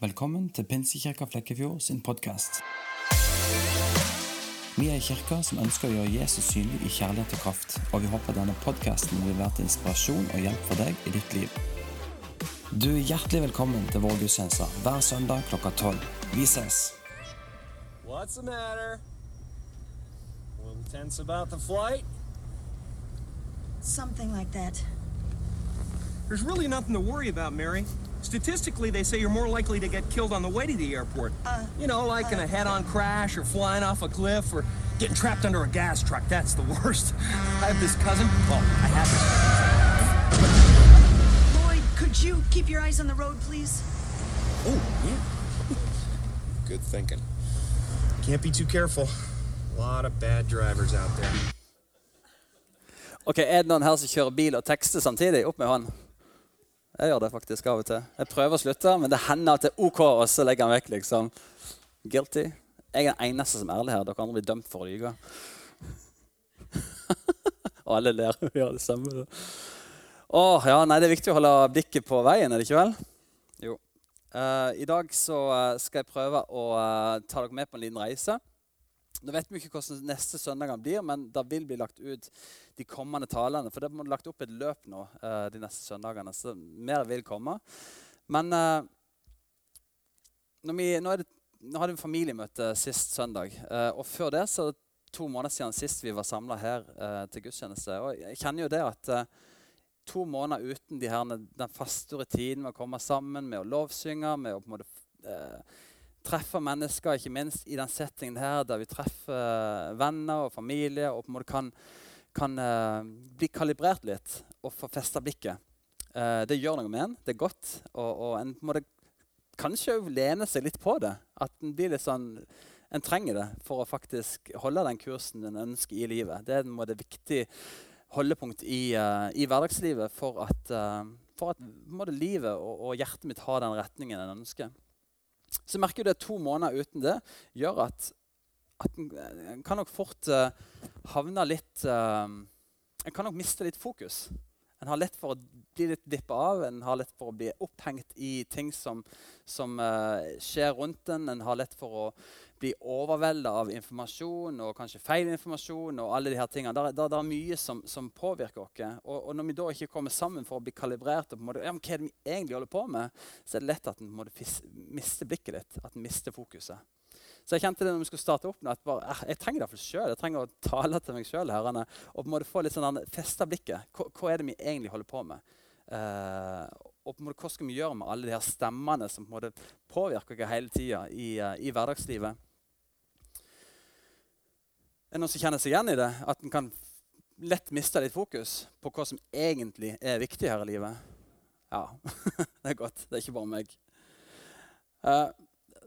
Velkommen til Pinsekirka Flekkefjord sin podkast. Vi er en kirke som ønsker å gjøre Jesus synlig i kjærlighet og kraft, og vi håper denne podkasten vil være til inspirasjon og hjelp for deg i ditt liv. Du er hjertelig velkommen til vår gudstjeneste hver søndag klokka tolv. Vi ses! What's the matter? A little tense about the flight? Something like that. There's really nothing to worry about, Mary. Statistically, they say you're more likely to get killed on the way to the airport. Uh, you know, like in a head on crash or flying off a cliff or getting trapped under a gas truck. That's the worst. I have this cousin. Well, I have this. Lloyd, could you keep your eyes on the road, please? Oh, yeah. Good thinking. Can't be too careful. A lot of bad drivers out there. Ok, Er det noen her som kjører bil og tekster samtidig? Opp med hånd. Jeg gjør det faktisk av og til. Jeg prøver å slutte, men det hender at det er OK, og så legger han vekk. liksom. Guilty. Jeg er den eneste som er ærlig her. Dere andre blir dømt for å lyve. og alle ler. Ja, det samme. Åh, ja, nei, Det er viktig å holde blikket på veien, er det ikke vel? Jo. Uh, I dag så eh, skal jeg prøve å uh, ta dere med på en liten reise. Nå vet vi ikke hvordan neste søndag blir, men det vil bli lagt ut de kommende talene. For det er lagt opp et løp nå eh, de neste søndagene, så mer vil komme. Men eh, vi, nå, det, nå hadde vi familiemøte sist søndag. eh, og før det så er det to måneder siden sist vi var samla her eh, til gudstjeneste. Og jeg kjenner jo det at eh, to måneder uten de her, den faste rutinen med å komme sammen, med å lovsynge, med å på en måte eh, treffe mennesker, ikke minst i den settingen her, der vi treffer venner og familie og på en måte kan, kan eh, bli kalibrert litt og få festa blikket. Eh, det gjør noe med en. Det er godt. Og, og en må kanskje òg lene seg litt på det. At en blir litt sånn En trenger det for å faktisk holde den kursen en ønsker i livet. Det er en måte, viktig holdepunkt i, uh, i hverdagslivet for at, uh, for at måte, livet og, og hjertet mitt har den retningen en ønsker. Så merker du at to måneder uten det gjør at, en, kan nok fort uh, havne litt uh, En kan nok miste litt fokus. En har lett for å bli litt dippa av, en har lett for å bli opphengt i ting som, som uh, skjer rundt en. En har lett for å bli overvelda av informasjon og kanskje feil informasjon. og alle de her tingene. Det er, er mye som, som påvirker oss. Og, og, når vi da ikke kommer sammen for å bli kalibrert, og på en måte, ja, men hva er det vi egentlig holder på med, så er det lett at en mister blikket litt. At en mister fokuset. Så jeg kjente det når vi skulle starte opp, at bare, eh, jeg trenger det selv. Jeg trenger å tale til meg sjøl og på en måte få litt sånn festa blikket. Hva, hva, er det vi egentlig holder på med? Uh, og på en måte, hva skal vi gjøre med alle de her stemmene som på en måte påvirker oss hele tida i, uh, i hverdagslivet? Er noen som kjenner seg igjen i det? At en kan lett miste litt fokus på hva som egentlig er viktig her i livet? Ja, det er godt. Det er ikke bare meg. Uh,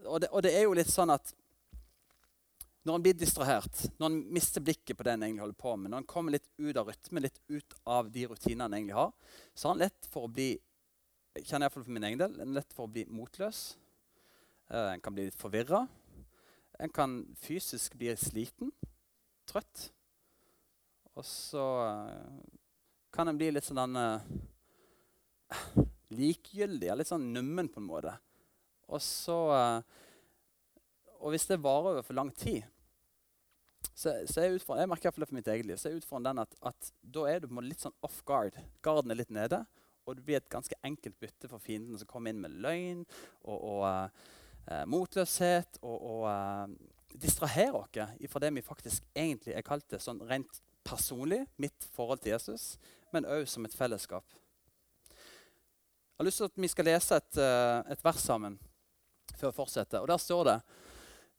og, det, og, det, er jo litt sånn at når en blir distrahert, når en mister blikket på det en egentlig holder på med, når en kommer litt ut av rytmen, litt ut av de rutinene en egentlig har, så har en lett for å bli kjenner jeg for min egen del, en lett for å bli motløs. Uh, en kan bli litt forvirra. En kan fysisk bli sliten trøtt. Og så uh, kan en bli litt sånn uh, likegyldig, litt sånn nummen på en måte. Og så uh, Og hvis det varer over for lang tid, så, så er utfordringen, jeg merker det for mitt eget liv, så er utfordringen den at, at da er du litt sånn off guard. Garden er litt nede, og det blir et ganske enkelt bytte for fienden som kommer inn med løgn og, og motløshet og, og distrahere oss fra det vi faktisk egentlig er kalt det, sånn rent personlig, mitt forhold til Jesus, men òg som et fellesskap. Jeg har lyst til at vi skal lese et, eh, et vers sammen før vi fortsetter. Og Der står det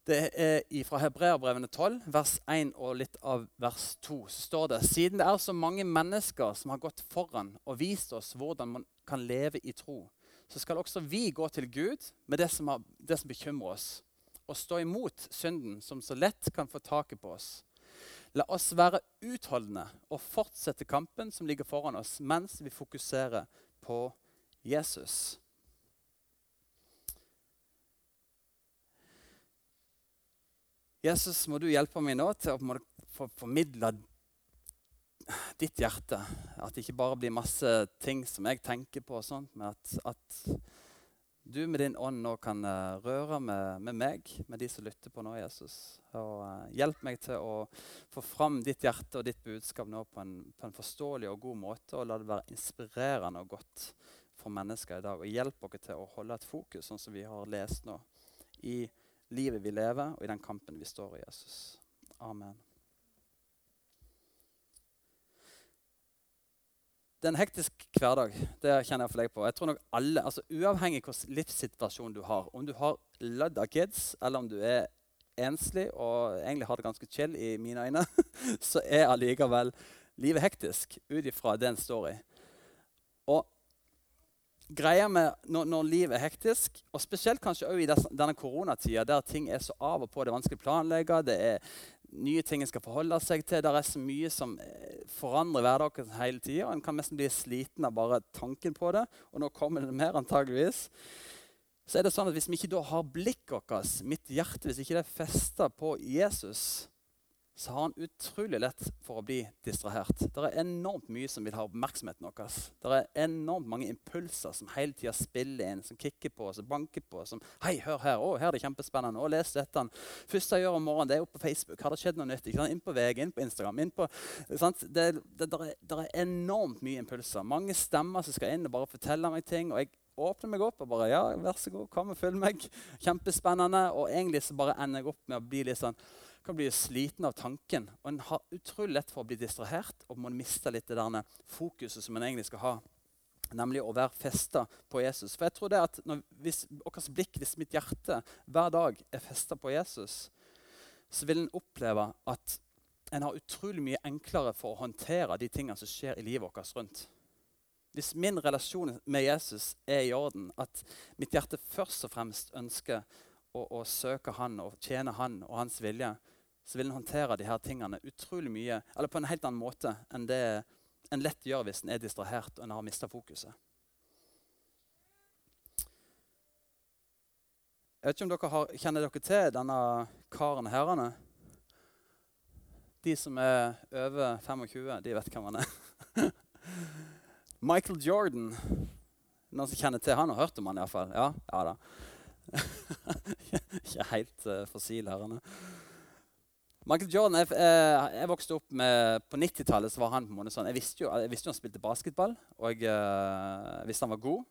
det er fra Hebreerbrevene 12, vers 1 og litt av vers 2. så står det Siden det er så mange mennesker som har gått foran og vist oss hvordan man kan leve i tro, så skal også vi gå til Gud med det som, har, det som bekymrer oss og stå imot synden som så lett kan få taket på oss. La oss være utholdende og fortsette kampen som ligger foran oss, mens vi fokuserer på Jesus. Jesus, må du hjelpe meg nå til å formidle ditt hjerte. At det ikke bare blir masse ting som jeg tenker på, og sånt, men at, at du med din ånd nå kan eh, røre med, med meg, med de som lytter på nå, Jesus. Og eh, hjelp meg til å få fram ditt hjerte og ditt budskap nå på en, på en forståelig og god måte, og la det være inspirerende og godt for mennesker i dag. Og hjelp dere til å holde et fokus, sånn som vi har lest nå, i livet vi lever, og i den kampen vi står i, Jesus. Amen. Det er en hektisk hverdag. det kjenner jeg for deg på. Jeg tror nok alle, altså Uavhengig hvilken livssituasjon du har, om du har lødd av kids, eller om du er enslig og egentlig har det ganske chill i mine øyne, så er allikevel livet hektisk ut ifra det en står i. Og greia med når, når, livet er hektisk, og spesielt kanskje også i denne koronatida, der ting er så av og på, det er vanskelig å planlegge, det er nye ting en skal forholde seg til. Det er så mye som eh, forandrer hverdagen hele tida. En kan nesten bli sliten av bare tanken på det. Og nå kommer det mer, antageligvis. Så er det sånn at Hvis vi ikke da har blikket vårt, mitt hjerte, hvis ikke det er festa på Jesus, så har han utrolig lett for å bli distrahert. Det er enormt mye som vil ha oppmerksomheten vår. Det er enormt mange impulser som hele tida spiller inn, som kicker på som banker på. Som 'Hei, hør her. Å, her er det kjempespennende. Å, les dette.' første jeg gjør om morgenen, det er opp på Facebook. Har det skjedd noe nytt? Inn på VG, inn på Instagram. inn på, det, det, det, er, det, er, enormt mye impulser. Mange stemmer som skal inn og bare fortelle meg ting. og jeg åpner meg opp og bare ja, vær så god, kom og følg meg. Kjempespennende. Og egentlig så bare ender jeg opp med å bli litt sånn kan bli sliten av tanken. Og en har utrolig lett for å bli distrahert og må miste litt det der fokuset som en egentlig skal ha. Nemlig å være festa på Jesus. For jeg tror det at når, Hvis vårt blikk, hvis mitt hjerte hver dag er festa på Jesus, så vil en oppleve at en har utrolig mye enklere for å håndtere de tingene som skjer i livet vårt rundt. Hvis min relasjon med Jesus er i orden, at mitt hjerte først og fremst ønsker å, å søke Han og tjene Han og Hans vilje, så vil en håndtere de her tingene utrolig mye, eller på en helt annen måte enn det en lett gjør hvis en er distrahert og en har mista fokuset. Jeg vet ikke om dere har, Kjenner dere til denne karen herrene? De som er over 25, de vet hvem han er. Michael Jordan. Noen som kjenner til han og har hørt om han iallfall? Ja, ja da. Ikke helt uh, fossil herrene. Michael Jordan, jeg, jeg, jeg vokste opp med, På 90-tallet var han på en måte sånn, jeg visste, jo, jeg visste han spilte basketball, og jeg uh, visste han var god.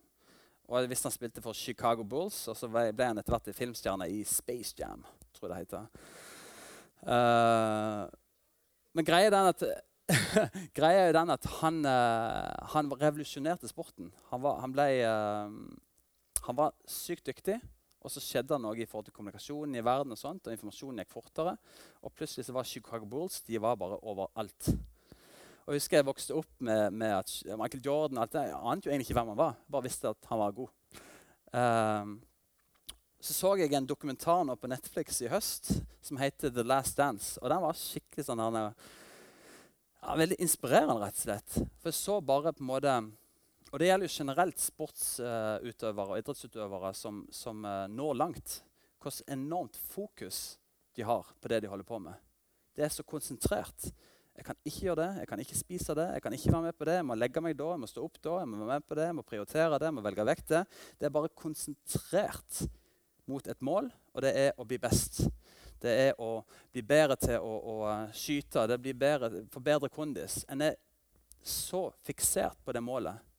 Og jeg visste han spilte for Chicago Bulls, og så ble han etter hvert filmstjerne i Space Jam. tror jeg det heter. Uh, men greia er den at, greia er den at han, uh, han revolusjonerte sporten. Han var, han ble, han var sykt dyktig. Og så skjedde det noe i forhold til kommunikasjonen i verden, og sånt, og informasjonen gikk fortere. Og plutselig så var Chicago Bulls de var bare overalt. Og Jeg husker jeg vokste opp med, med at Michael Jordan alt det, Jeg ante jo egentlig ikke hvem han var, bare visste at han var god. Um, så så jeg en dokumentar nå på Netflix i høst som heter The Last Dance. Og den var skikkelig sånn ja, Veldig inspirerende, rett og slett. For jeg så bare på en måte og det gjelder jo generelt sportsutøvere og idrettsutøvere som, som uh, når langt. Hvordan enormt fokus de har på det de holder på med. Det er så konsentrert. Jeg kan ikke gjøre det, jeg kan ikke spise det, jeg kan ikke være med på det. Jeg må legge meg da, jeg må stå opp da, jeg må være med på det, jeg må prioritere det, jeg må velge vekk det. Det er bare konsentrert mot et mål, og det er å bli best. Det er å bli bedre til å, å skyte, det blir bedre, få bedre kondis. En er så fiksert på det målet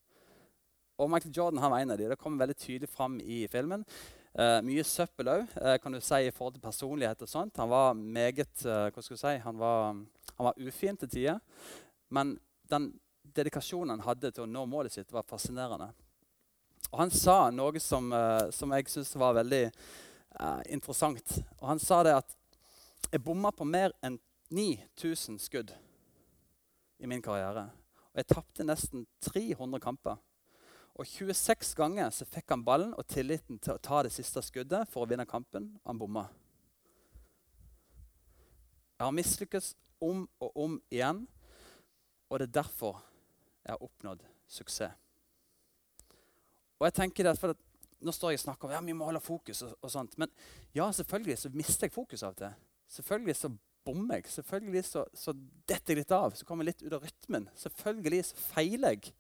og Michael Jordan han var en av de. Det kommer veldig tydelig fram i filmen. Uh, mye søppel òg, uh, eh, kan du si, i forhold til personlighet. og sånt. Han var meget uh, hva skal du si, han var, han var ufin til tider. Men den dedikasjonen han hadde til å nå målet sitt, var fascinerende. Og Han sa noe som, som jeg syns var veldig interessant. Og Han sa det at jeg bomma på mer enn 9000 skudd i min karriere. Og jeg tapte nesten 300 kamper. Og 26 ganger så fikk han ballen og tilliten til å ta det siste skuddet for å vinne kampen. Han bomma. Jeg har mislykkes om og om igjen, og det er derfor jeg har oppnådd suksess. Og jeg tenker det, for Nå står jeg og snakker om ja, vi må holde fokus, og, og sånt, men ja, selvfølgelig så mister jeg fokus av og til. Selvfølgelig så bommer jeg. Selvfølgelig så, så detter jeg litt av. Så kommer jeg litt ut av rytmen. Selvfølgelig så feiler jeg.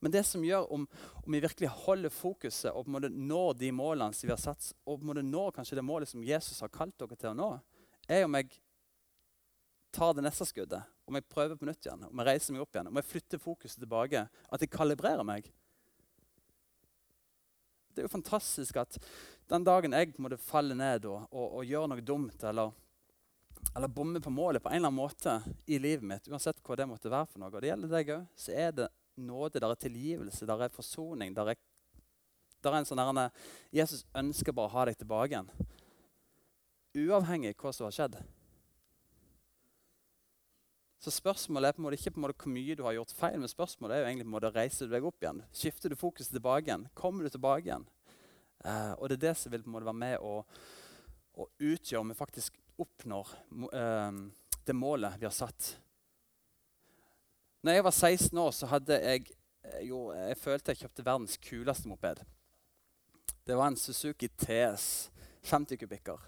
Men det som gjør om, om vi virkelig holder fokuset og på en måte når de målene som vi har satt, og på en måte når kanskje det målet som Jesus har kalt dere til å nå, er om jeg tar det neste skuddet, om jeg prøver på nytt igjen, om jeg reiser meg opp igjen, om jeg flytter fokuset tilbake, at jeg kalibrerer meg. Det er jo fantastisk at den dagen jeg måtte falle ned og, og, og gjør noe dumt eller, eller bomme på målet på en eller annen måte i livet mitt, uansett hva det måtte være for noe, og det gjelder deg òg, så er det nåde, der er tilgivelse, der er forsoning. Der er, der er en sånn der, Jesus ønsker bare å ha deg tilbake igjen. Uavhengig av hva som har skjedd. Så spørsmålet er på en måte ikke på en måte hvor mye du har gjort feil, men spørsmålet er jo egentlig på en måte reiser du deg opp igjen. Skifter du fokuset tilbake igjen? Kommer du tilbake igjen? Eh, og det er det som vil på en måte være med å, å utgjøre om vi faktisk oppnår eh, det målet vi har satt. Når jeg var 16 år, så hadde jeg eh, jo, jeg følte jeg kjøpte verdens kuleste moped. Det var en Suzuki TS 50 kubikker.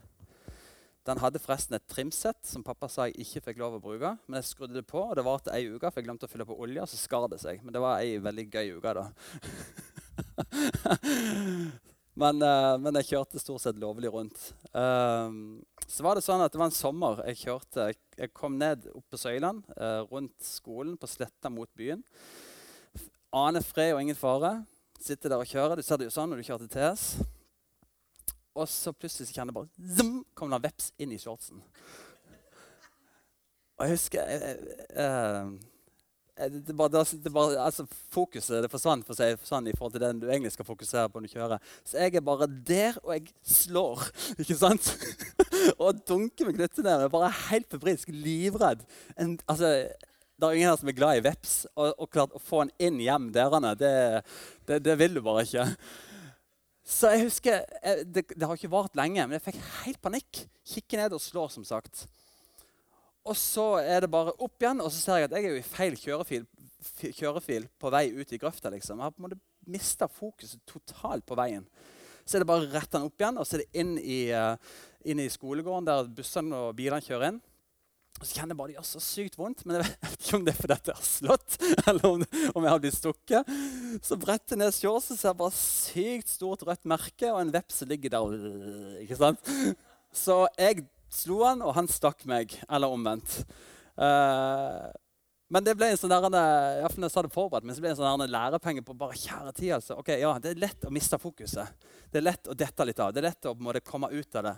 Den hadde forresten et trimsett som pappa sa jeg ikke fikk lov å bruke. Men jeg skrudde det på, og det varte ei uke, for jeg glemte å fylle på olje. og så skar det seg. Men det var ei veldig gøy uke, da. men, uh, men, jeg kjørte stort sett lovlig rundt. Uh, så var det sånn at det var en sommer jeg kjørte. Jeg kom ned opp på Søyland, uh, rundt skolen, på sletta mot byen. Aner fred og ingen fare. Sitter der og kjører. Du ser det jo sånn når du kjører til TS. Og så plutselig kjenner jeg bare zoom, kom det en veps inn i shortsen. Og jeg husker jeg, jeg, jeg, det bare, det bare, altså Fokuset det forsvant for seg forsvant i forhold til den du egentlig skal fokusere på når du kjører. Så jeg er bare der, og jeg slår. ikke sant? og dunker med knyttneven. Bare helt febrilsk, livredd. En, altså, det er ingen her som er glad i veps. Og, og klart, å få den inn hjem derene, det, det, det vil du bare ikke. Så jeg husker, jeg, det, det, har ikke vart lenge, men jeg fikk helt panikk. Kikke ned og slå, som sagt. Og så er det bare opp igjen, og så ser jeg at jeg er jo i feil kjørefil, kjørefil på vei ut i grøfta. liksom. Jeg har på en måte mista fokuset totalt på veien. Så er det bare å rette den opp igjen, og så er det inn i, uh, inn i skolegården der bussene og bilene kjører inn. Og så kjenner jeg bare det gjør så sykt vondt. Men jeg vet ikke om det er fordi jeg har slått, eller om, om, jeg har blitt stukket. Så bretter ned shortsen, ser jeg bare sykt stort rødt merke, og en veps ligger der. ikke sant? Så jeg slo han, og han stakk meg. Eller omvendt. Uh, men det ble en sånn der, jeg sa det forberedt, men så ble en sånn lærepenge på bare kjære tid. altså. Ok, ja, Det er lett å miste fokuset. Det er lett å dette litt av. Det er lett å måte, komme ut av det.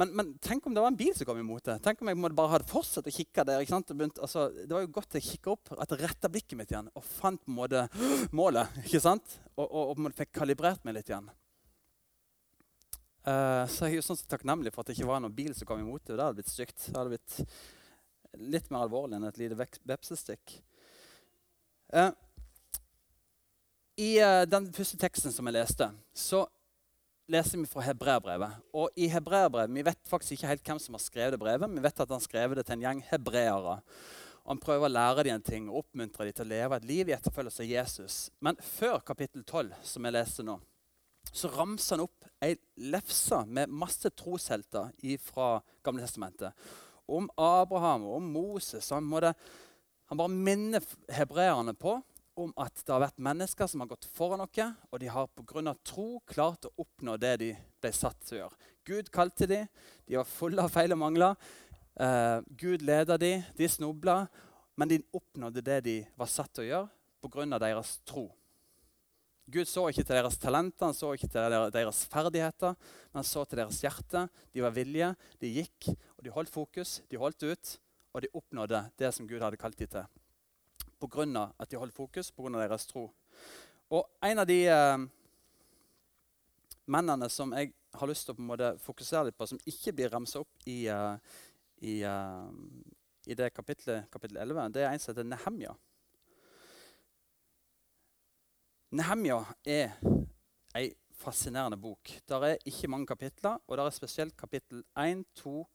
Men, men, tenk om det var en bil som kom imot det. Tenk om jeg bare hadde fortsatt å kikke der. Begynt, altså, det var jo godt jeg kikka opp, at jeg retta blikket mitt igjen og fant på en måte målet. ikke sant? Og, og, og fikk kalibrert meg litt igjen. Uh, så jeg er jo sånn takknemlig for at det ikke var noen bil som kom imot det. Det hadde blitt stygt. Det hadde blitt litt mer alvorlig enn et lite vepsestikk. Uh, I uh, den første teksten som jeg leste, så leser vi fra hebreerbrevet. Og i hebreerbrevet, Vi vet faktisk ikke helt hvem som har skrevet det brevet. Vi vet at han skrev det til en gjeng hebreere. Han prøver å lære dem en ting og oppmuntre dem til å leve et liv i etterfølgelse av Jesus. Men før kapittel 12, som jeg leste nå, så ramser han opp ei lefse med masse troshelter fra Gamle Testamentet. Om Abraham og om Moses. Han, det, han bare minner hebreerne på om at det har vært mennesker som har gått foran noe, og de har pga. tro klart å oppnå det de ble satt til å gjøre. Gud kalte dem, de var fulle av feil og mangler. Eh, Gud leda dem, de snubla, men de oppnådde det de var satt til å gjøre pga. deres tro. Gud så ikke til deres talenter, han så ikke til deres ferdigheter, men han så til deres hjerte. De var villige, de gikk, og de holdt fokus, de holdt ut, og de oppnådde det som Gud hadde kalt dem til pga. at de holdt fokus, pga. deres tro. Og en av de eh, mennene som jeg har lyst til å på måte fokusere litt på, som ikke blir ramsa opp i, uh, i, uh, i, det kapitlet, kapittel 11, det er en som heter Nehemja. Nehemja er ei fascinerende bok. Der er ikke mange kapitler, og der er spesielt kapittel 1, 2,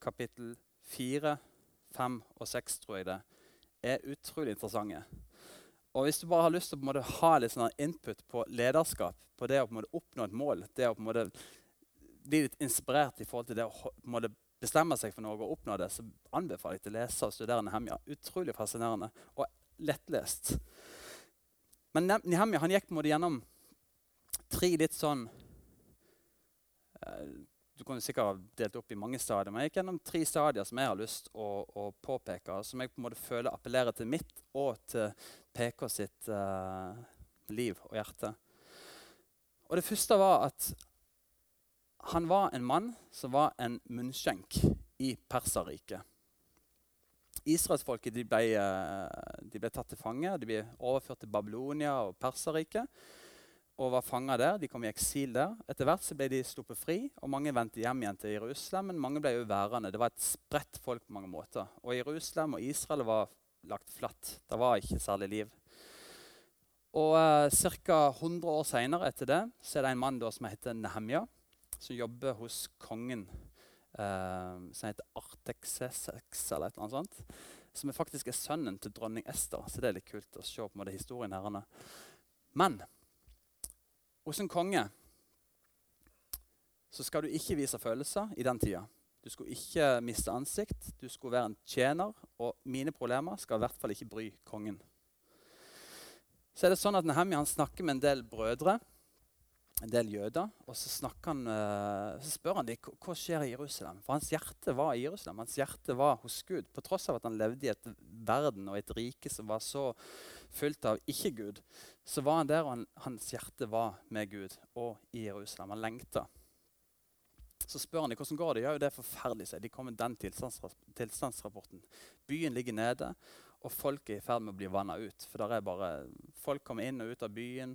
kapittel 4, 5 og 6, tror jeg det er utrolig interessante. Og Hvis du bare har lyst til å ha litt sånn input på lederskap, på det å oppnå et mål, det å bli litt inspirert i forhold til det å bestemme seg for noe og oppnå det, så anbefaler jeg til å lese og studere Nehemja. Utrolig fascinerende. Og lettlest. Men Nehemja han gikk på en måte gjennom tre litt sånn eh, Du kunne sikkert ha delt opp i mange stadier, men jeg gikk gjennom tre stadier som jeg har lyst å, å påpeke, som jeg på en måte føler appellerer til mitt og til PK sitt uh, liv og hjerte. Og Det første var at han var en mann som var en munnskjenk i Perserriket. Israelsfolket de ble, eh, de ble tatt til fange. De ble overført til Babylonia og Perserriket og var fanga der. De kom i eksil der. Etter hvert så ble de sluppet fri, og mange vendte hjem igjen til Jerusalem. Men mange ble jo værende. Det var et spredt folk på mange måter. Og Jerusalem og Israel var lagt flatt. Det var ikke særlig liv. Og eh, Ca. 100 år seinere etter det så er det en mann da som heter Nehemja, som jobber hos kongen, eh, som heter Artexesex, eller et eller annet sånt. Som er faktisk er sønnen til dronning Ester. Så det er litt kult å se på en måte historien her. Men hos en konge så skal du ikke vise følelser i den tida. Du skulle ikke miste ansikt, du skulle være en tjener. Og mine problemer skal i hvert fall ikke bry kongen. Så er det sånn at Nehemia snakker med en del brødre, en del jøder. Og så, han, eh, så spør han dem hva skjer i Jerusalem. For hans hjerte var i Jerusalem. Hans hjerte var hos Gud. På tross av at han levde i et verden og et rike som var så fullt av ikke-Gud, så var han der, og han, hans hjerte var med Gud og i Jerusalem. Han lengta. Så spør han dem hvordan går det Ja, det er forferdelig. De kommer med den tilstandsrapporten. Byen ligger nede, og folk er i ferd med å bli vanna ut. For der er bare, Folk kommer inn og ut av byen.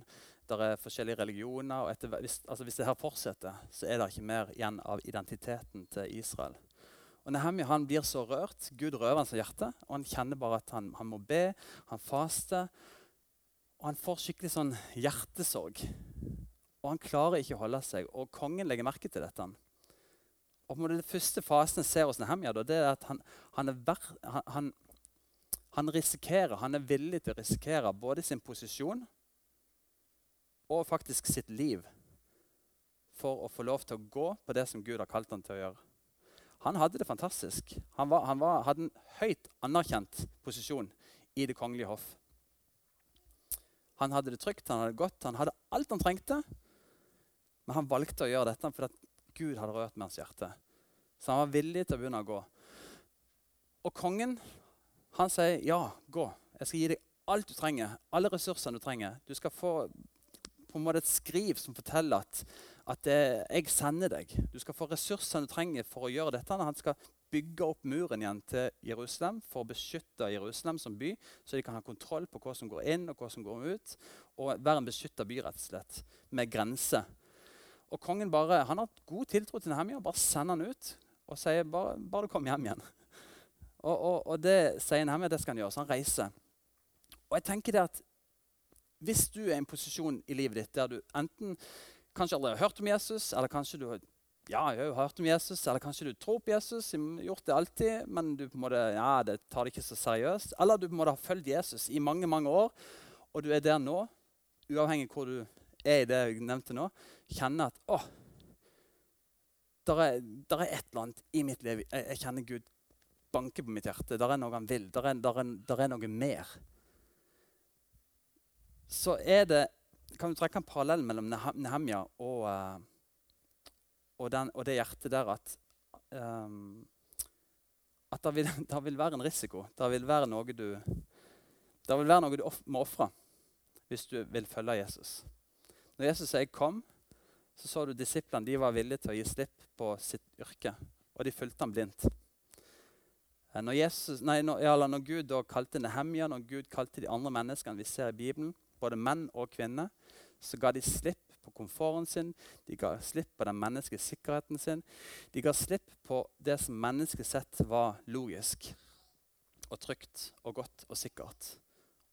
Der er forskjellige religioner. og etter, hvis, altså hvis det her fortsetter, så er det ikke mer igjen av identiteten til Israel. Og Nehemia han blir så rørt. Gud røver hans hjerte. og Han kjenner bare at han, han må be, han faster. Og han får skikkelig sånn hjertesorg. Og han klarer ikke å holde seg. Og kongen legger merke til dette. Og på Den første fasen ser hos Nehemia, da, det er at han, han, er ver, han, han, risikerer, han er villig til å risikere både sin posisjon og faktisk sitt liv for å få lov til å gå på det som Gud har kalt han til å gjøre. Han hadde det fantastisk. Han, var, han var, hadde en høyt anerkjent posisjon i det kongelige hoff. Han hadde det trygt, han hadde det godt, han hadde alt han trengte. Men han valgte å gjøre dette fordi Gud hadde rørt med hans hjerte. Så han var villig til å begynne å gå. Og kongen han sier ja, gå. Jeg skal gi deg alt du trenger. Alle ressursene du trenger. Du skal få på en måte et skriv som forteller at, at jeg sender deg. Du skal få ressursene du trenger for å gjøre dette. Han skal bygge opp muren igjen til Jerusalem for å beskytte Jerusalem som by, så de kan ha kontroll på hva som går inn og hva som går ut. Og være en beskytta by, rett og slett, med grenser. Og kongen bare, han har god tiltro til Nehemia. Bare sender han ut og sier bare, bare kom hjem igjen. Og, og, og det sier han Nehemia det skal han gjøre. Så han reiser. Og jeg tenker det at Hvis du er i en posisjon i livet ditt der du enten kanskje aldri har hørt om Jesus, eller kanskje du har ja, jeg har hørt om Jesus, eller kanskje du tror på Jesus, gjort det alltid, men du på en måte, ja, det tar det ikke så seriøst. Eller du på en måte har fulgt Jesus i mange mange år, og du er der nå, uavhengig hvor du er i det jeg nevnte nå, kjenner at å, der er, der er et eller annet i mitt liv. Jeg, jeg kjenner Gud banke på mitt hjerte. Der er noe han vil. Der er, der er, der er noe mer. Så er det Kan du trekke en parallell mellom Nehemja og, uh, og, og, det hjertet der at um, at det vil, det vil, være en risiko. Det vil være noe du, det vil være noe du må ofre hvis du vil følge Jesus. Når Jesus sier 'kom', så så du disiplene de var villige til å gi slipp på sitt yrke. Og de fulgte ham blindt. Eh, når, Jesus, nei, når, ja, når Gud kalte Nehemja, når Gud kalte de andre menneskene vi ser i Bibelen, både menn og kvinner, så ga de slipp på komforten sin, de ga slipp på den menneskelige sikkerheten sin. De ga slipp på det som menneskelig sett var logisk og trygt og godt og sikkert.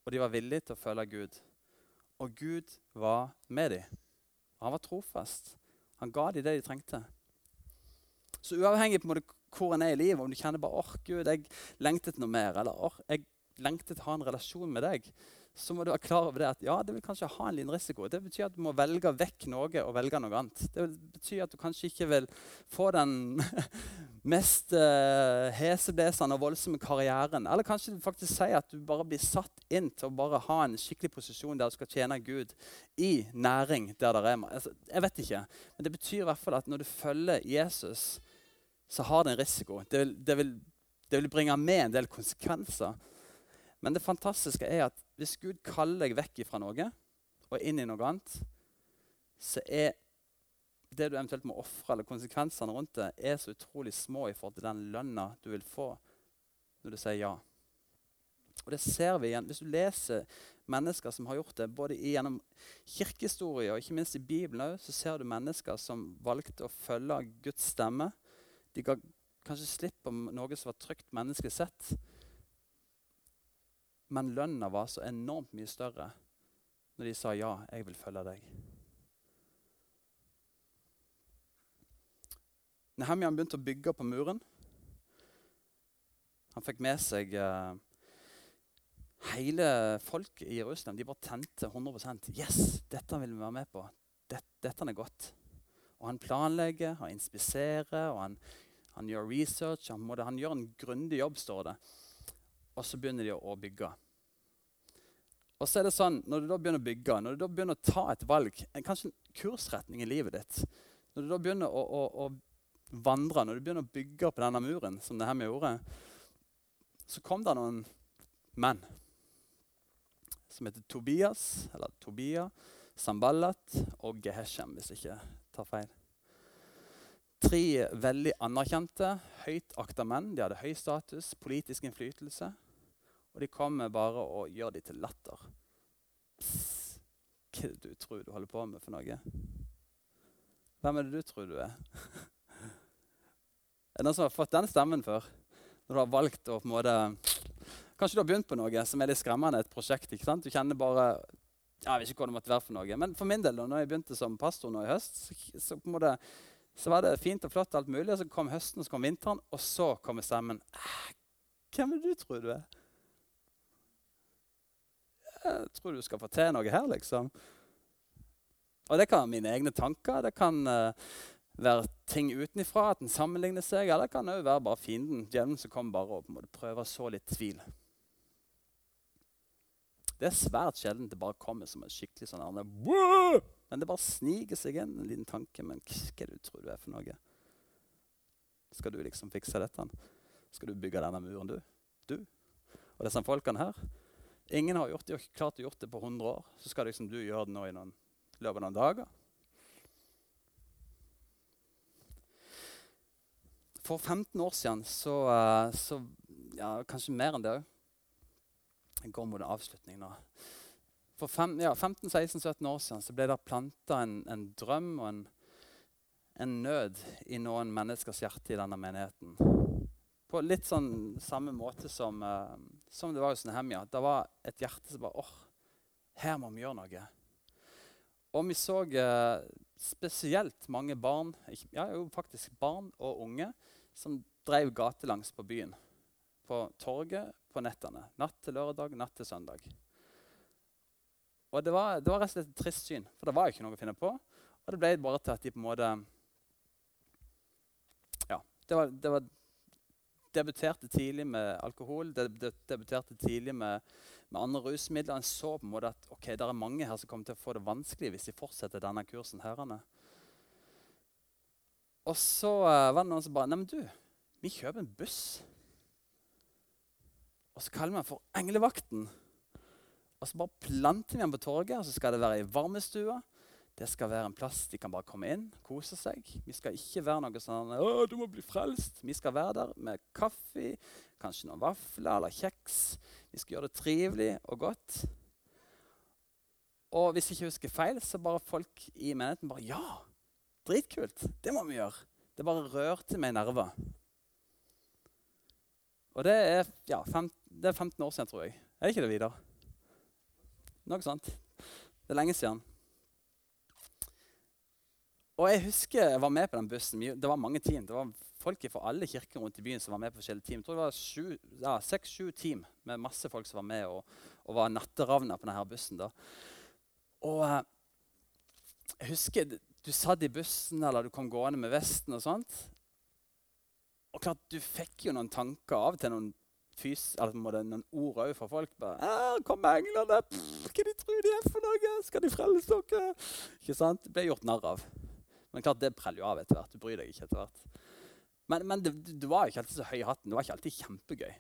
Og de var villige til å følge Gud. Og Gud var med dem. Han var trofast. Han ga dem det de trengte. Så uavhengig på hvor en er i livet, om du kjenner bare åh, Gud, jeg lengtet noe mer, eller åh, jeg lengtet å ha en relasjon med deg, så må du være klar over det at ja, det vil kanskje ha en liten risiko. Det betyr at du må velge vekk noe og velge noe annet. Det betyr at du kanskje ikke vil få den mest uh, heseblesende og voldsomme karrieren. Eller kanskje du faktisk sier at du bare blir satt inn til å bare ha en skikkelig posisjon der du skal tjene Gud i næring der det er altså, Jeg vet ikke. Men det betyr i hvert fall at når du følger Jesus, så har det en risiko. Det vil, det vil, det vil bringe med en del konsekvenser. Men det fantastiske er at hvis Gud kaller deg vekk fra noe og inn i noe annet, så er det du eventuelt må ofre, eller konsekvensene rundt det, er så utrolig små i forhold til den lønna du vil få når du sier ja. Og det ser vi igjen. Hvis du leser mennesker som har gjort det, både gjennom kirkehistorie og ikke minst i Bibelen så ser du mennesker som valgte å følge Guds stemme. De ga kanskje slipp på noe som var trygt menneskelig sett. Men lønna var så enormt mye større når de sa ja, jeg vil følge deg. Nehemja begynte å bygge på muren. Han fikk med seg uh, hele folket i Jerusalem. De bare tente 100% Yes, dette vil vi være med på. Dette, dette er godt. Og han planlegger, han inspiserer, og han, han gjør research. Han, må, han gjør en grundig jobb, står det. Og så begynner de å bygge. Og så er det sånn, Når du da begynner å bygge, når du da begynner å ta et valg, kanskje en kursretning i livet ditt Når du da begynner å, å, å vandre, når du begynner å bygge på denne muren, som det her vi gjorde, så kom det noen menn som heter Tobias, eller Tobia, Samballat og Geheshem, hvis jeg ikke tar feil. Tre veldig anerkjente, høyt akta menn. De hadde høy status, politisk innflytelse. Og de kommer bare og gjør de til latter. Pss, hva er det du tror du holder på med for noe? Hvem er det du tror du er? er det noen som har fått den stemmen før? Når du har valgt å på en måte Kanskje du har begynt på noe som er litt skremmende, et prosjekt. ikke sant? Du kjenner bare Jeg vet ikke hva det måtte være for noe. Men for min del, da når jeg begynte som pastor nå i høst, så, så, måte, så var det fint og flott, alt mulig. Og så kom høsten, så kom vinteren, og så kommer stemmen. Hvem er det du tror du er? Jeg tror du skal få til noe her, liksom. Og det kan være mine egne tanker. Det kan uh, være ting utenfra, at en sammenligner seg. Eller det kan òg være bare fienden, djevelen, som kommer bare og måte prøver å så litt tvil. Det er svært sjelden det bare kommer som en skikkelig sånn andre, Men det bare sniker seg inn en liten tanke. Men hva du tror du er for noe? Skal du liksom fikse dette? Skal du bygge denne muren, du? Du? Og disse folkene her? Ingen har gjort det, har klart å gjort det på 100 år. Så skal liksom du gjøre det nå i noen, løpet av noen dager. For 15 år siden, så, eh, så ja, Kanskje mer enn det òg. Jeg går mot en avslutning nå. For ja, 15-16-17 år siden så ble det planta en, en, drøm og en, en nød i noen menneskers hjerte i denne menigheten på litt sånn samme måte som, uh, som det var hos Nehemja. Det var et hjerte som bare åh, her må vi gjøre noe. Og vi så uh, spesielt mange barn, ja, jo, faktisk barn og unge, som drev gatelangs på byen. På torget på nettene. Natt til lørdag, natt til søndag. Og det var, det var rett og slett et trist syn, for det var ikke noe å finne på. Og det ble bare til at de på en måte Ja, det var, det var debuterte tidlig med alkohol, debuterte tidlig med, med andre rusmidler. En så på en måte at ok, det er mange her som kommer til å få det vanskelig hvis de fortsetter denne kursen. herrene. Og så uh, var det noen som bare Neimen, du, vi kjøper en buss. Og så kaller vi den for Englevakten. Og så bare planter vi den på torget, og så skal det være i varmestua. Det skal være en plass de kan bare komme inn, kose seg. Vi skal ikke være noe sånn Å, du må bli frelst. Vi skal være der med kaffe, kanskje noen vafler eller kjeks. Vi skal gjøre det trivelig og godt. Og hvis jeg ikke husker feil, så bare folk i menigheten bare Ja, dritkult. Det må vi gjøre. Det bare rørte meg i nerver. Og det er, ja, fem, det er 15 år siden, tror jeg. Er det ikke det, Vidar? Noe sånt. Det er lenge siden. Og jeg husker jeg var med på den bussen. Det var mange team. Det var folk fra alle kirker rundt i byen som var med på forskjellige team. Jeg tror det var sju- ja, Seks-sju team med masse folk som var med og, og var natteravner på denne bussen. da. Og eh, jeg husker du satt i bussen eller du kom gående med vesten og sånt. Og klart, du fikk jo noen tanker av til noen, fys, eller på noen ord òg fra folk. bare, «Ah, 'Kom englene! Pff, hva de tror de er for noe? Skal de frelse dere?' Ikke sant? Det ble gjort narr av. Men klart, det preller jo av etter hvert. Du bryr deg ikke etter hvert. Men, men det, det var ikke alltid så høy i hatten. Det var ikke alltid kjempegøy.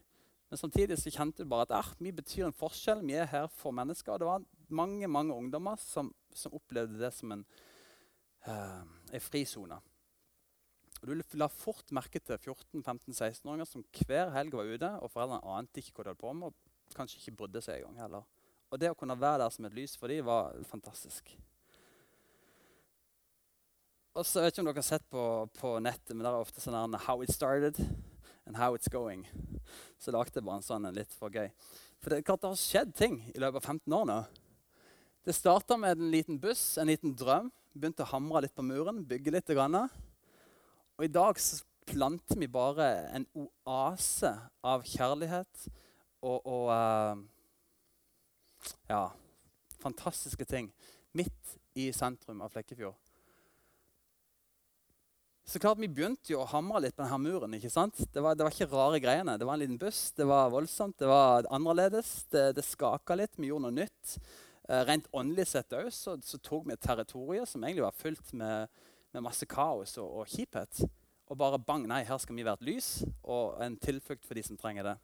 Men samtidig så kjente du bare at ah, vi betyr en forskjell. Vi er her for mennesker. Og det var mange mange ungdommer som, som opplevde det som en, uh, en frisone. Og Du la fort merke til 14-15-16-åringer som hver helg var ute, og foreldrene ante ikke hva de holdt på med, og kanskje ikke brydde seg engang heller. Og det å kunne være der som et lys for dem, var fantastisk. Og så vet ikke om dere har sett på, på nettet, men der er ofte sånn 'How it started and how it's going'. Så lagde jeg bare en sånn litt for gøy. For det er klart det har skjedd ting i løpet av 15 år nå. Det starta med en liten buss, en liten drøm. Begynte å hamre litt på muren, bygge litt. Grann. Og i dag så planter vi bare en oase av kjærlighet og, og uh, ja, fantastiske ting midt i sentrum av Flekkefjord. Så klart Vi begynte jo å hamre litt på denne muren. ikke sant? Det var, det var ikke rare greiene. Det var en liten buss, det var voldsomt, det var annerledes. Det, det skaka litt, vi gjorde noe nytt. Eh, rent åndelig sett òg så, så, tok vi et territorium som egentlig var fylt med, med masse kaos og, og, kjiphet. Og bare bang, nei, her skal vi være et lys og en tilflukt for de som trenger det.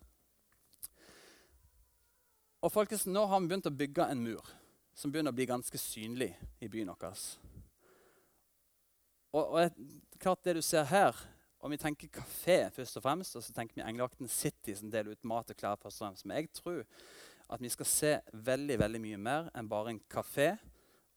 Og folkens, Nå har vi begynt å bygge en mur som begynner å bli ganske synlig i byen vår. Og, og jeg, klart det du ser her, om vi tenker kafé først og fremst, og så tenker vi engelakten City som deler ut mat og klær først og fremst. Men jeg tror at vi skal se veldig veldig mye mer enn bare en kafé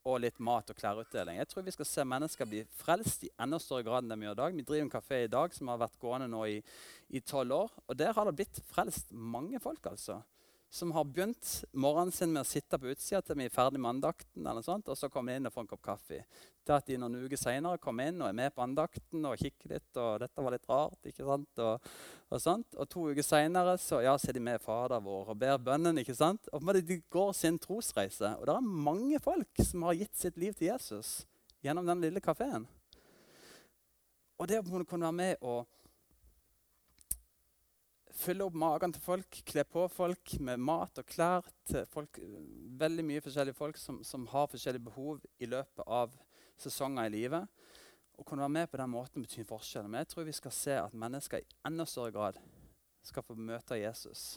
og litt mat- og klærutdeling. Jeg tror vi skal se mennesker bli frelst i enda større grad enn det vi gjør i dag. Vi driver en kafé i dag som har vært gående nå i tolv år. Og der har det blitt frelst mange folk. altså som har begynt morgenen sin med å sitte på utsida til vi er ferdig med andakten. eller sånt, Og så kommer de inn og får en kopp kaffe. Til at de noen uker seinere kommer inn og er med på andakten og kikker litt. og dette var litt rart, ikke sant? Og, og, sånt. og to uker seinere så, ja, så er de med Fader vår og ber bønnen. ikke sant? Og De går sin trosreise. Og det er mange folk som har gitt sitt liv til Jesus gjennom den lille kafeen. Og det å kunne være med og fylle opp magen til folk, kle på folk med mat og klær til folk, veldig mye forskjellige folk som, som, har forskjellige behov i løpet av sesonger i livet. Å kunne være med på den måten betyr forskjell. Men jeg tror vi skal se at mennesker i enda større grad skal få møte Jesus.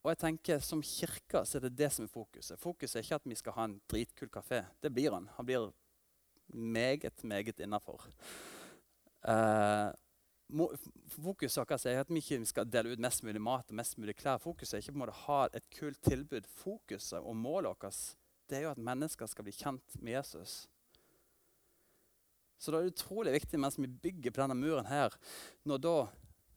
Og jeg tenker Som kirke så er det det som er fokuset. Fokuset er ikke at vi skal ha en dritkul kafé. Det blir han. Han blir meget, meget innafor. Uh, Fokuset vårt er at vi ikke skal dele ut mest mulig mat og mest mulig klær. Fokuset er ikke på en måte å ha et kult tilbud. Fokuset og målet vårt det er jo at mennesker skal bli kjent med Jesus. Så det er utrolig viktig mens vi bygger på denne muren her, når da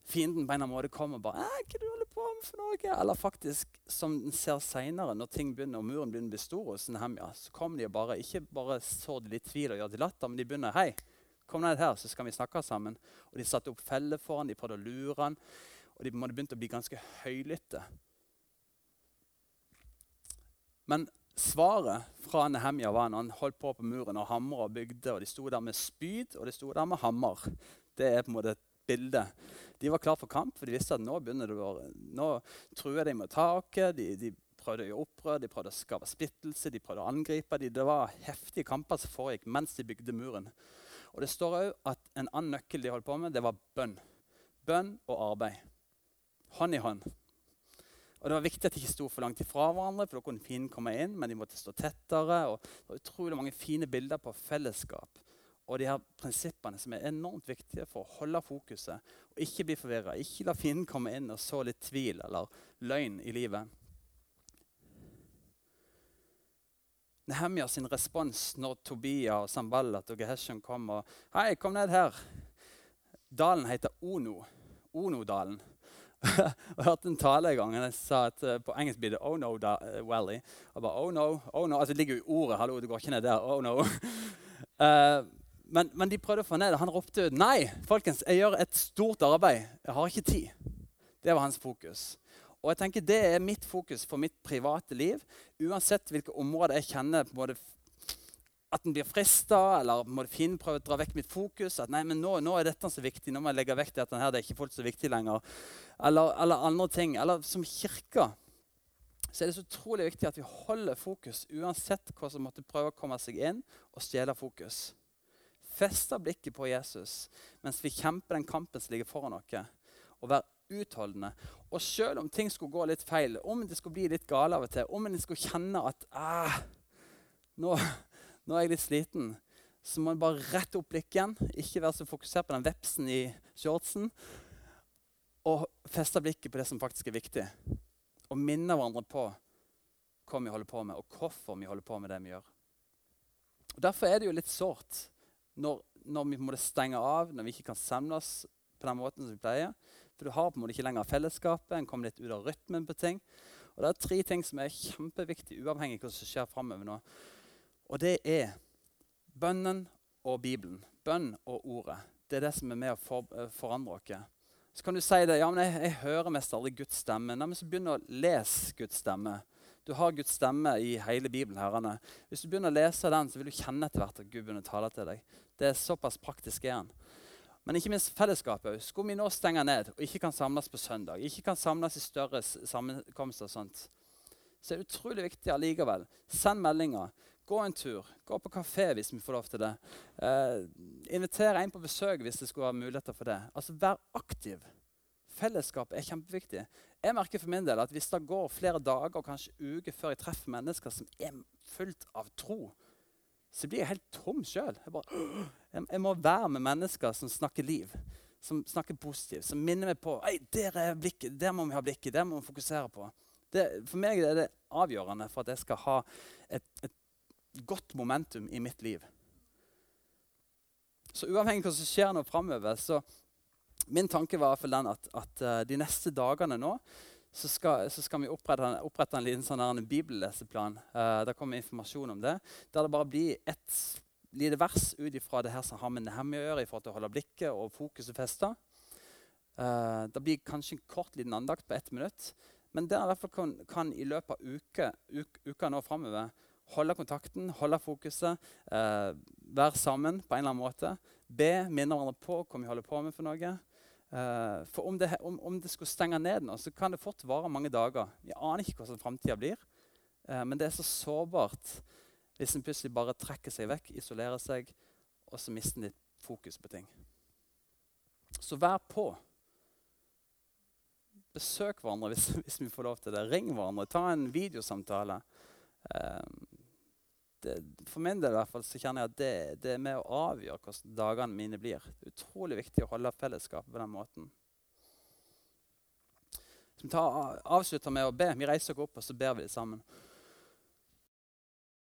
fienden på en eller annen måte kommer og bare «Hva du holder på med for noe? Eller faktisk, som en ser senere, når ting begynner, og muren begynner å bli stor hos Nehemja, så kommer de og bare, ikke bare sår de litt tvil og gjør til latter, men de begynner hei, Kom ned her, så skal vi snakke sammen. Og De satte opp feller for han, de prøvde å lure han, og de begynte å bli ganske høylytte. Men svaret fra Nehemja var når han holdt på på muren og hamra og bygde, og de sto der med spyd og de sto der med hammer. Det er på en måte et bilde. De var klar for kamp, for de visste at nå begynner det å, nå truer de med taket. De, de prøvde å gjøre opprør, de prøvde å skape splittelse, de prøvde å angripe. De. Det var heftige kamper som foregikk mens de bygde muren. Og Det står òg at en annen nøkkel de holdt på med, det var bønn. Bønn og arbeid. Hånd i hånd. Og Det var viktig at de ikke sto for langt ifra hverandre, for da kunne fienden komme inn. Men de måtte stå tettere. og Det var utrolig mange fine bilder på fellesskap. Og de her prinsippene som er enormt viktige for å holde fokuset. og Ikke bli forvirra. Ikke la fienden komme inn og så litt tvil eller løgn i livet. Nehemja sin respons når Tobia og og Gehesjon kom og Hei, kom ned her. Dalen heter Ono. Onodalen. jeg hørte en tale en gang. Jeg sa at uh, På engelsk blir det Oh no da, uh, Valley. Og bare, oh no, oh no. Altså, det ligger jo i ordet. hallo, du går ikke ned der. Oh no. uh, men, men de prøvde å få ned det. Han ropte nei, folkens, jeg gjør et stort arbeid. Jeg har ikke tid. Det var hans fokus. Og jeg tenker Det er mitt fokus for mitt private liv. Uansett hvilke områder jeg kjenner på både at en blir frista, eller må finne, prøve å dra vekk mitt fokus. At nei, men nå, nå, er dette så viktig, nå må jeg legge vekk dette her, det er ikke fullt så viktig lenger. Eller, eller andre ting. Eller som kirke så er det så utrolig viktig at vi holder fokus uansett hva som måtte prøve å komme seg inn og stjele fokus. Feste blikket på Jesus mens vi kjemper den kampen som ligger foran oss. Og være utholdende. Og selv om ting skulle gå litt feil, om det skulle bli litt gale av og til, om en skulle kjenne at ah, nå, nå, er jeg litt sliten, så må en bare rette opp blikket. Ikke være så fokusert på den vepsen i shortsen. Og feste blikket på det som faktisk er viktig og minne hverandre på hva vi holder på med, og hvorfor vi holder på med det vi gjør. Og Derfor er det jo litt sårt når, når vi må stenge av, når vi ikke kan samles på den måten som vi pleier. For du har på en måte ikke lenger fellesskapet, en kommer litt ut av rytmen på ting. Og Det er tre ting som er kjempeviktige, uavhengig av hva som skjer framover nå. Og det er bønnen og Bibelen. Bønn og ordet. Det er det som er med å for, forandre oss. Så kan du si det. Ja, men jeg, jeg hører mest aldri Guds stemme. Nei, men så begynn å lese Guds stemme. Du har Guds stemme i hele Bibelen. herrene. Hvis du begynner å lese den, så vil du kjenne etter hvert at Gud begynner å tale til deg. Det er såpass praktisk er han. Men ikke minst fellesskapet. Skulle vi nå stenge ned og ikke kan samles på søndag, ikke kan samles i større sammenkomster, og sånt, så er det utrolig viktig allikevel. Send meldinger. Gå en tur. Gå på kafé hvis vi får lov til det. Eh, inviter en på besøk hvis det skulle være muligheter for det. Altså, Vær aktiv. Fellesskap er kjempeviktig. Jeg merker for min del at Hvis det går flere dager og kanskje uker før jeg treffer mennesker som er fullt av tro, så blir jeg helt tom sjøl. Jeg, jeg, må være med mennesker som snakker liv, som snakker positivt, som minner meg på Ei, der er blikket, der må vi ha blikket, der må vi fokusere på. Det, for meg er det avgjørende for at jeg skal ha et, et godt momentum i mitt liv. Så uavhengig av hva som skjer nå framover, så min tanke var den at, at uh, de neste dagene nå så skal, så skal vi opprette, opprette, en liten sånn bibelleseplan. Uh, der kommer informasjon om det. Der det bare blir ett lite vers ut ifra det her som har med Nehemja å gjøre, i forhold til å holde blikket og fokuset festa. Uh, det blir kanskje en kort liten andakt på ett minutt. Men der i hvert fall kan, kan i løpet av uke, uka, uka nå framover holde kontakten, holde fokuset, uh, være sammen på en eller annen måte. Be, minne hverandre på hva vi holder på med for noe. Eh, for om det, om, om det, skulle stenge ned nå, så kan det fort vare mange dager. Vi aner ikke hvordan framtida blir, uh, men det er så sårbart hvis en plutselig bare trekker seg vekk, isolerer seg, og så mister en litt fokus på ting. Så vær på. Besøk hverandre hvis, hvis, vi får lov til det. Ring hverandre. Ta en videosamtale. Um, det, for min del i hvert fall, så kjenner jeg at det, det er med å avgjøre hvordan dagene mine blir. Det er utrolig viktig å holde fellesskapet på den måten. Vi tar, avslutter med å be. Vi reiser oss opp og så ber vi sammen.